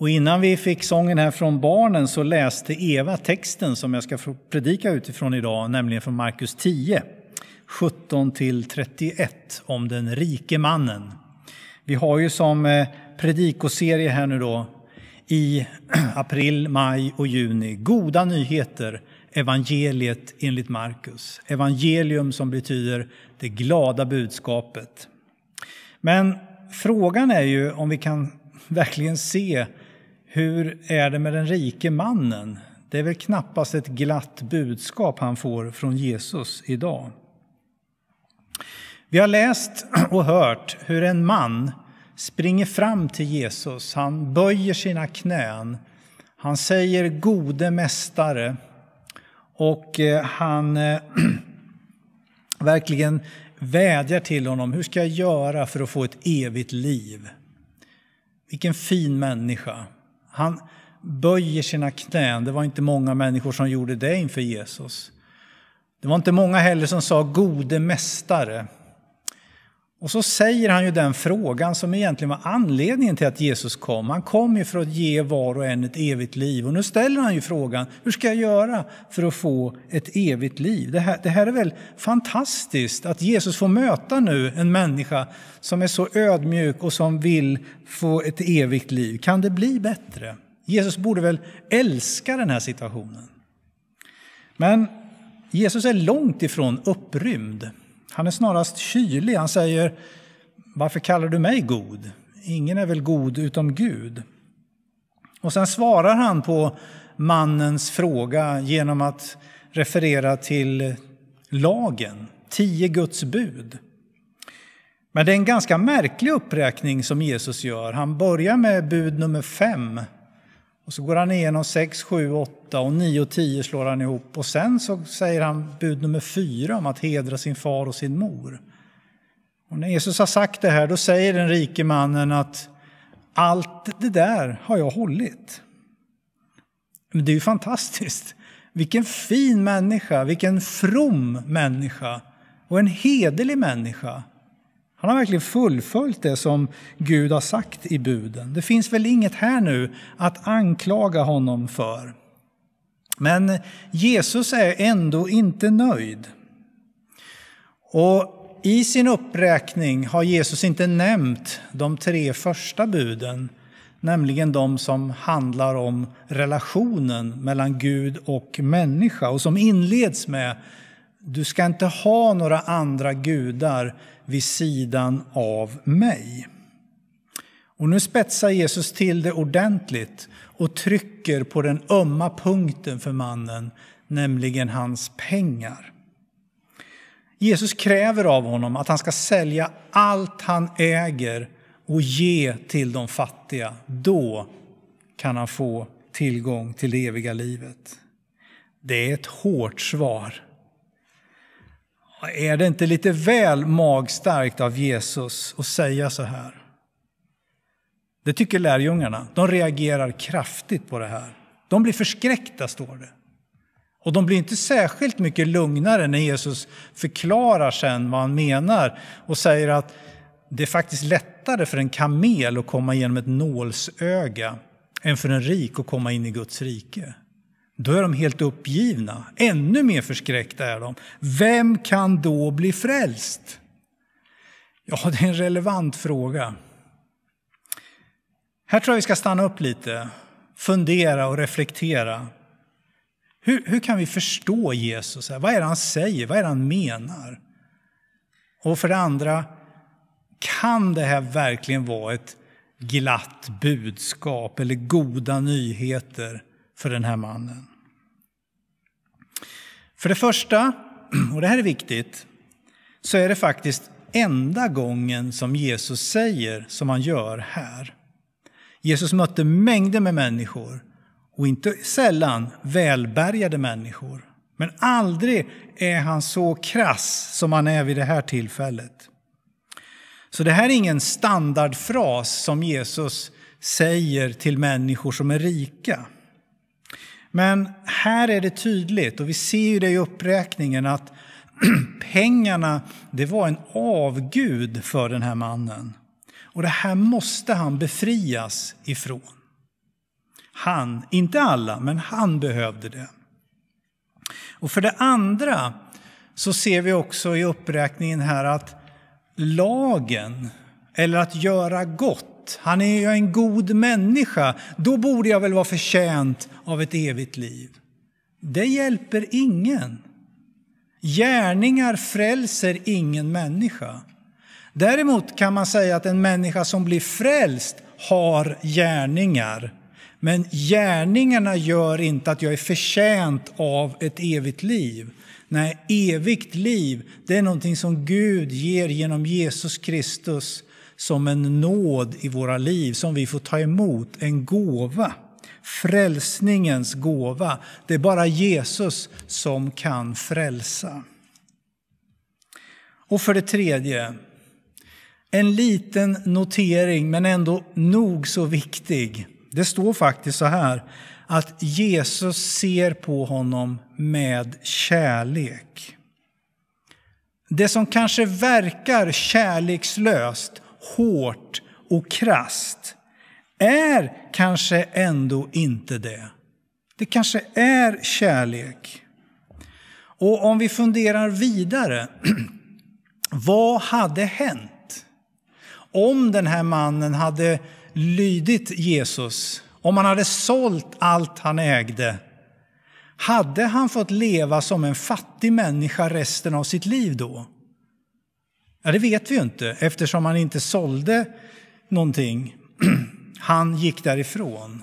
Och innan vi fick sången här från barnen så läste Eva texten som jag ska predika utifrån idag, nämligen från Markus 10, 17 till 31 om den rike mannen. Vi har ju som eh, predikoserie här nu då i april, maj och juni goda nyheter, evangeliet enligt Markus. Evangelium som betyder det glada budskapet. Men frågan är ju om vi kan verkligen se hur är det med den rike mannen? Det är väl knappast ett glatt budskap han får från Jesus idag. Vi har läst och hört hur en man springer fram till Jesus. Han böjer sina knän. Han säger gode mästare. Och eh, han eh, verkligen vädjar till honom. Hur ska jag göra för att få ett evigt liv? Vilken fin människa. Han böjer sina knän. Det var inte många människor som gjorde det inför Jesus. Det var inte många heller som sa gode mästare. Och så säger han ju den frågan som egentligen var anledningen till att Jesus kom. Han kom ju för att ge var och en ett evigt liv. Och nu ställer han ju frågan, hur ska jag göra för att få ett evigt liv? Det här, det här är väl fantastiskt att Jesus får möta nu en människa som är så ödmjuk och som vill få ett evigt liv. Kan det bli bättre? Jesus borde väl älska den här situationen. Men Jesus är långt ifrån upprymd. Han är snarast kylig. Han säger, varför kallar du mig god? Ingen är väl god utom Gud. Och sen svarar han på mannens fråga genom att referera till lagen, tio Guds bud. Men det är en ganska märklig uppräkning som Jesus gör. Han börjar med bud nummer fem och så går han igenom 6, 7, 8 och 9 och 10 slår han ihop. Och sen så säger han bud nummer 4 om att hedra sin far och sin mor. Och när Jesus har sagt det här då säger den rike mannen att allt det där har jag hållit. Men det är ju fantastiskt. Vilken fin människa, vilken from människa och en hederlig människa. Han har verkligen fullföljt det som Gud har sagt i buden. Det finns väl inget här nu att anklaga honom för. Men Jesus är ändå inte nöjd. Och i sin uppräkning har Jesus inte nämnt de tre första buden, nämligen de som handlar om relationen mellan Gud och människa och som inleds med du ska inte ha några andra gudar vid sidan av mig. Och nu spetsar Jesus till det ordentligt och trycker på den ömma punkten för mannen, nämligen hans pengar. Jesus kräver av honom att han ska sälja allt han äger och ge till de fattiga. Då kan han få tillgång till det eviga livet. Det är ett hårt svar. Är det inte lite väl magstarkt av Jesus att säga så här? Det tycker lärjungarna. De reagerar kraftigt på det här. De blir förskräckta, står det. Och de blir inte särskilt mycket lugnare när Jesus förklarar sen vad han menar och säger att det är faktiskt lättare för en kamel att komma genom ett nålsöga än för en rik att komma in i Guds rike. Då är de helt uppgivna. Ännu mer förskräckta är de. Vem kan då bli frälst? Ja, det är en relevant fråga. Här tror jag vi ska stanna upp lite, fundera och reflektera. Hur, hur kan vi förstå Jesus? Vad är det han säger? Vad är det han menar? Och för det andra, kan det här verkligen vara ett glatt budskap eller goda nyheter för den här mannen? För det första, och det här är viktigt, så är det faktiskt enda gången som Jesus säger som han gör här. Jesus mötte mängder med människor och inte sällan välbärgade människor. Men aldrig är han så krass som han är vid det här tillfället. Så det här är ingen standardfras som Jesus säger till människor som är rika. Men här är det tydligt, och vi ser ju det i uppräkningen, att pengarna det var en avgud för den här mannen. Och det här måste han befrias ifrån. Han, inte alla, men han behövde det. Och för det andra så ser vi också i uppräkningen här att lagen, eller att göra gott, han är ju en god människa, då borde jag väl vara förtjänt av ett evigt liv. Det hjälper ingen. Gärningar frälser ingen människa. Däremot kan man säga att en människa som blir frälst har gärningar. Men gärningarna gör inte att jag är förtjänt av ett evigt liv. Nej, evigt liv, det är någonting som Gud ger genom Jesus Kristus som en nåd i våra liv, som vi får ta emot, en gåva. Frälsningens gåva. Det är bara Jesus som kan frälsa. Och för det tredje, en liten notering, men ändå nog så viktig. Det står faktiskt så här att Jesus ser på honom med kärlek. Det som kanske verkar kärlekslöst, hårt och krast är kanske ändå inte det. Det kanske är kärlek. Och om vi funderar vidare, vad hade hänt om den här mannen hade lydit Jesus, om han hade sålt allt han ägde? Hade han fått leva som en fattig människa resten av sitt liv då? Ja, det vet vi ju inte eftersom han inte sålde någonting. Han gick därifrån.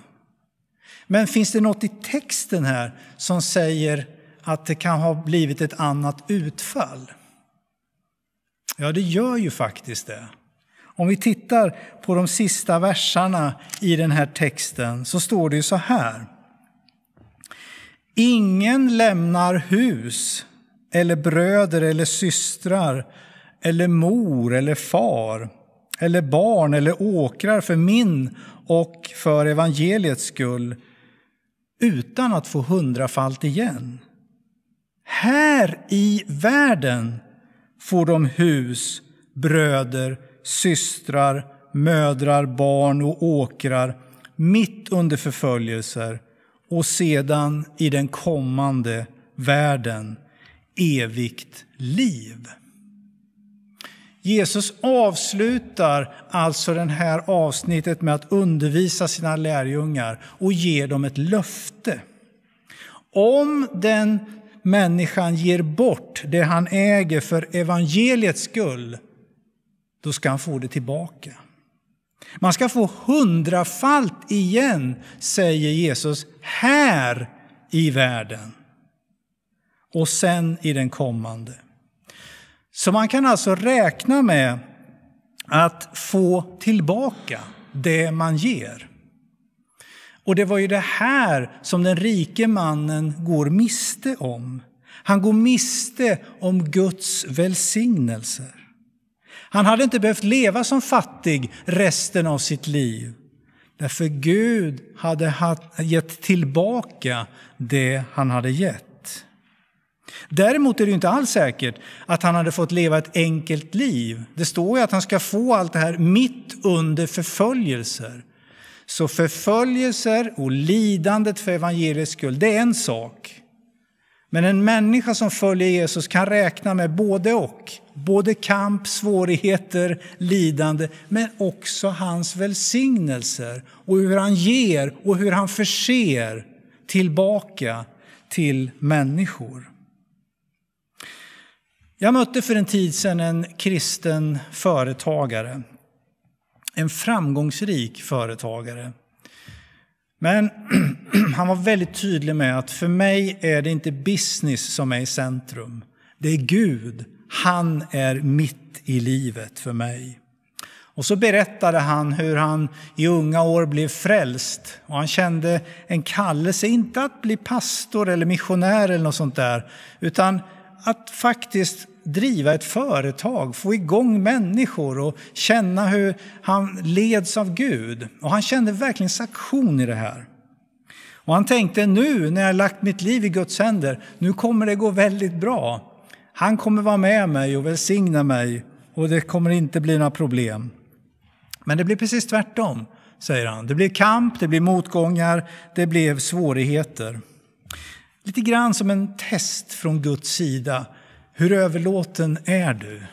Men finns det något i texten här som säger att det kan ha blivit ett annat utfall? Ja, det gör ju faktiskt det. Om vi tittar på de sista verserna i den här texten så står det ju så här. Ingen lämnar hus eller bröder eller systrar eller mor eller far eller barn eller åkrar för min och för evangeliets skull utan att få hundrafalt igen. Här i världen får de hus, bröder, systrar, mödrar, barn och åkrar mitt under förföljelser och sedan i den kommande världen evigt liv. Jesus avslutar alltså det här avsnittet med att undervisa sina lärjungar och ger dem ett löfte. Om den människan ger bort det han äger för evangeliets skull, då ska han få det tillbaka. Man ska få hundrafalt igen, säger Jesus, här i världen och sen i den kommande. Så man kan alltså räkna med att få tillbaka det man ger. Och det var ju det här som den rike mannen går miste om. Han går miste om Guds välsignelser. Han hade inte behövt leva som fattig resten av sitt liv. Därför Gud hade gett tillbaka det han hade gett. Däremot är det inte alls säkert att han hade fått leva ett enkelt liv. Det står ju att han ska få allt det här mitt under förföljelser. Så förföljelser och lidandet för evangeliets skull, det är en sak. Men en människa som följer Jesus kan räkna med både och. Både kamp, svårigheter, lidande, men också hans välsignelser och hur han ger och hur han förser tillbaka till människor. Jag mötte för en tid sedan en kristen företagare. En framgångsrik företagare. Men han var väldigt tydlig med att för mig är det inte business som är i centrum. Det är Gud. Han är mitt i livet för mig. Och så berättade han hur han i unga år blev frälst och han kände en kallelse, inte att bli pastor eller missionär eller något sånt där, utan att faktiskt driva ett företag, få igång människor och känna hur han leds av Gud. Och han kände verkligen sanktion i det här. Och han tänkte nu när jag lagt mitt liv i Guds händer, nu kommer det gå väldigt bra. Han kommer vara med mig och välsigna mig och det kommer inte bli några problem. Men det blir precis tvärtom. säger han. Det blev kamp, det blir motgångar, det blev svårigheter. Lite grann som en test från Guds sida. Hur överlåten är du?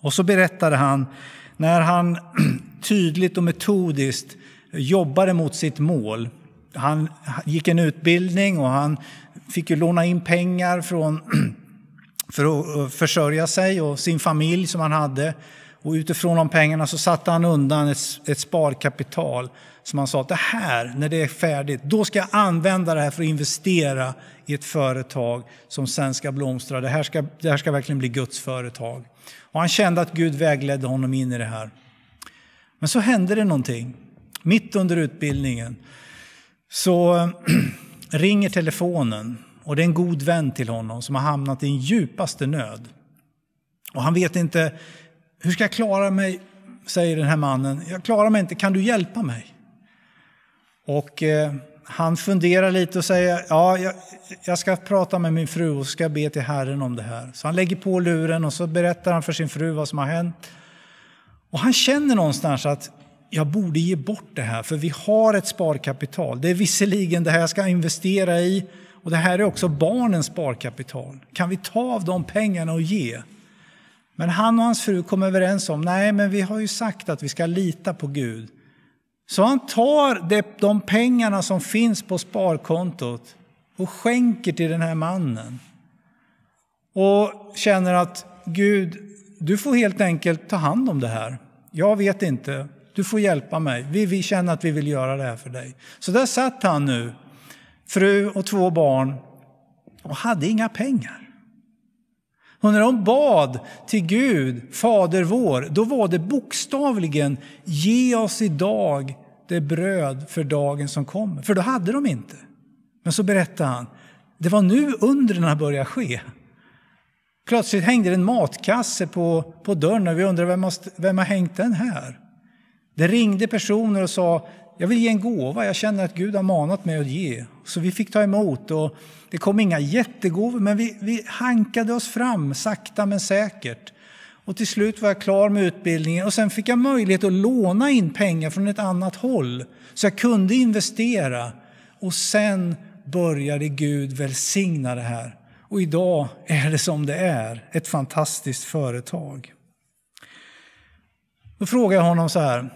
Och så berättade han när han tydligt och metodiskt jobbade mot sitt mål. Han gick en utbildning och han fick ju låna in pengar från, för att eh, försörja sig och sin familj som han hade. Och utifrån de pengarna så satte han undan ett, ett sparkapital som han sa att det här, när det är färdigt, då ska jag använda det här för att investera i ett företag som sen ska blomstra. Det här ska, det här ska verkligen bli Guds företag. Och han kände att Gud vägledde honom in i det här. Men så hände det någonting. Mitt under utbildningen så ringer telefonen och det är en god vän till honom som har hamnat i den djupaste nöd. Och han vet inte, hur ska jag klara mig? Säger den här mannen. Jag klarar mig inte, kan du hjälpa mig? Och eh, han funderar lite och säger, ja, jag, jag, ska prata med min fru och ska be till Herren om det här. Så han lägger på luren och så berättar han för sin fru vad som har hänt. Och han känner någonstans att jag borde ge bort det här, för vi har ett sparkapital. Det är visserligen det här jag ska investera i och det här är också barnens sparkapital. Kan vi ta av de pengarna och ge? Men han och hans fru kom överens om, nej men vi har ju sagt att vi ska lita på Gud. Så han tar de pengarna som finns på sparkontot och skänker till den här mannen. Och känner att Gud, du får helt enkelt ta hand om det här. Jag vet inte, du får hjälpa mig. Vi, vi känner att vi vill göra det här för dig. Så där satt han nu, fru och två barn, och hade inga pengar. Och när de bad till Gud, Fader vår, då var det bokstavligen ge oss idag det bröd för dagen som kommer. För då hade de inte. Men så berättade han, det var nu undren började ske. Plötsligt hängde det en matkasse på, på dörren och vi undrade vem har, vem har hängt den här? Det ringde personer och sa, jag vill ge en gåva, jag känner att Gud har manat mig att ge. Så vi fick ta emot och det kom inga jättegåvor, men vi, vi hankade oss fram sakta men säkert. Och till slut var jag klar med utbildningen och sen fick jag möjlighet att låna in pengar från ett annat håll. Så jag kunde investera och sen började Gud välsigna det här. Och idag är det som det är, ett fantastiskt företag. Då frågar jag honom så här.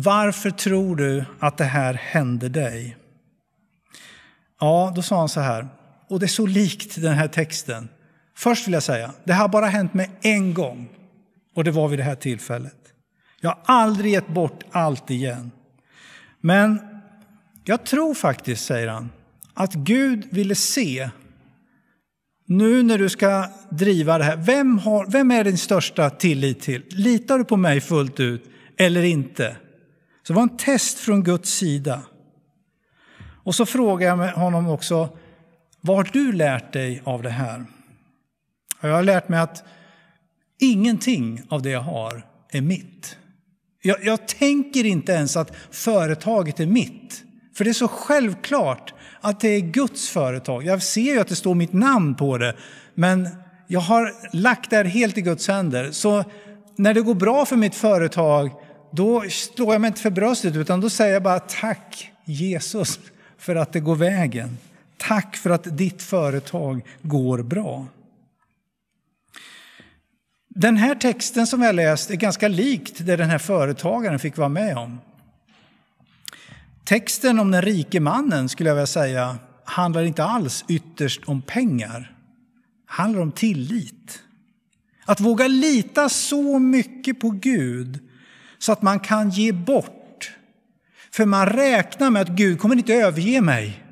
Varför tror du att det här hände dig? Ja, då sa han så här, och det är så likt den här texten. Först vill jag säga, det har bara hänt mig en gång och det var vid det här tillfället. Jag har aldrig gett bort allt igen. Men jag tror faktiskt, säger han, att Gud ville se nu när du ska driva det här, vem, har, vem är din största tillit till? Litar du på mig fullt ut eller inte? Så det var en test från Guds sida. Och så frågade jag honom också, vad har du lärt dig av det här? Jag har lärt mig att ingenting av det jag har är mitt. Jag, jag, tänker inte ens att företaget är mitt. För det är så självklart att det är Guds företag. Jag ser ju att det står mitt namn på det, men jag har lagt det här helt i Guds händer. Så när det går bra för mitt företag, då slår jag mig inte för bröstet, utan då säger jag bara tack Jesus för att det går vägen. Tack för att ditt företag går bra. Den här texten som jag läst är ganska likt det den här företagaren fick vara med om. Texten om den rike mannen skulle jag vilja säga handlar inte alls ytterst om pengar. Det handlar om tillit. Att våga lita så mycket på Gud så att man kan ge bort. För man räknar med att Gud kommer inte överge mig.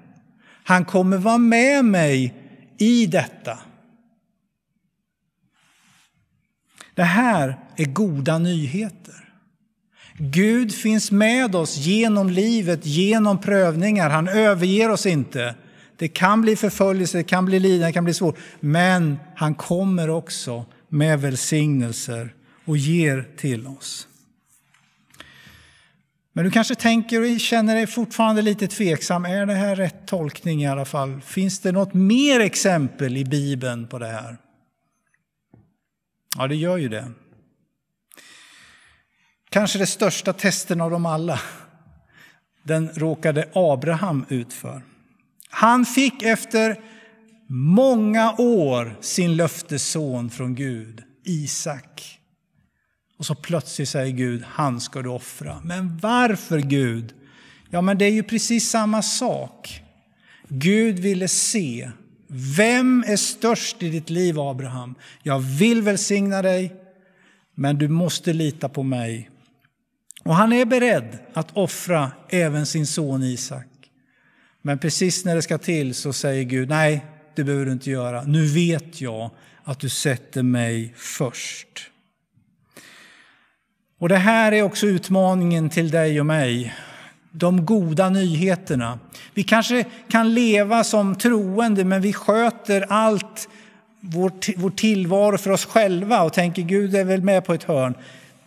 Han kommer vara med mig i detta. Det här är goda nyheter. Gud finns med oss genom livet, genom prövningar. Han överger oss inte. Det kan bli förföljelse, det kan bli lidande, det kan bli svårt. Men han kommer också med välsignelser och ger till oss. Men du kanske tänker och känner dig fortfarande lite tveksam. Är det här rätt tolkning i alla fall? Finns det något mer exempel i Bibeln på det här? Ja, det gör ju det. kanske det största testen av dem alla, den råkade Abraham ut för. Han fick efter många år sin löftesson från Gud, Isak. Och så plötsligt säger Gud, han ska du offra. Men varför Gud? Ja, men det är ju precis samma sak. Gud ville se, vem är störst i ditt liv Abraham? Jag vill välsigna dig, men du måste lita på mig. Och han är beredd att offra även sin son Isak. Men precis när det ska till så säger Gud, nej, det behöver du inte göra. Nu vet jag att du sätter mig först. Och det här är också utmaningen till dig och mig. De goda nyheterna. Vi kanske kan leva som troende men vi sköter allt vår, vår tillvaro för oss själva och tänker Gud är väl med på ett hörn.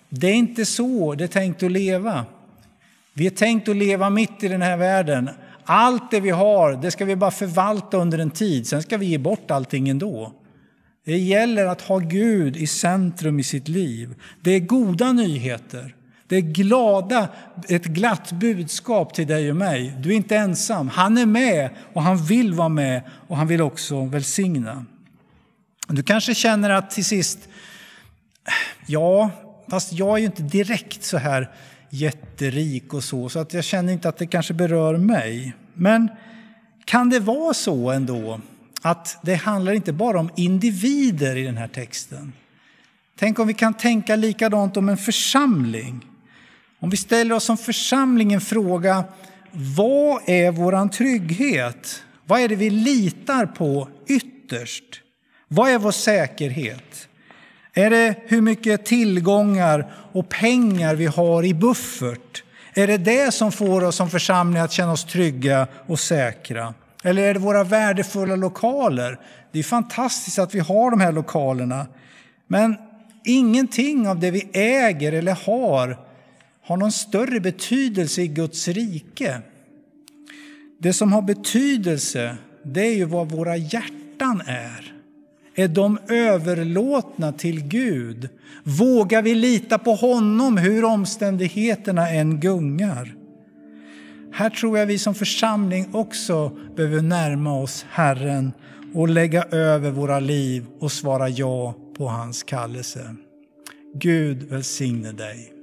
Det är inte så det är tänkt att leva. Vi är tänkt att leva mitt i den här världen. Allt det vi har, det ska vi bara förvalta under en tid. Sen ska vi ge bort allting ändå. Det gäller att ha Gud i centrum i sitt liv. Det är goda nyheter. Det är glada, ett glatt budskap till dig och mig. Du är inte ensam. Han är med och han vill vara med och han vill också välsigna. Du kanske känner att till sist, ja, fast jag är ju inte direkt så här jätterik och så, så att jag känner inte att det kanske berör mig. Men kan det vara så ändå att det handlar inte bara om individer i den här texten? Tänk om vi kan tänka likadant om en församling. Om vi ställer oss som församling en fråga, vad är våran trygghet? Vad är det vi litar på ytterst? Vad är vår säkerhet? Är det hur mycket tillgångar och pengar vi har i buffert? Är det det som får oss som församling att känna oss trygga och säkra? Eller är det våra värdefulla lokaler? Det är fantastiskt att vi har de här lokalerna. Men ingenting av det vi äger eller har har någon större betydelse i Guds rike. Det som har betydelse, det är ju vad våra hjärtan är. Är de överlåtna till Gud? Vågar vi lita på honom hur omständigheterna än gungar? Här tror jag vi som församling också behöver närma oss Herren och lägga över våra liv och svara ja på hans kallelse. Gud välsigne dig.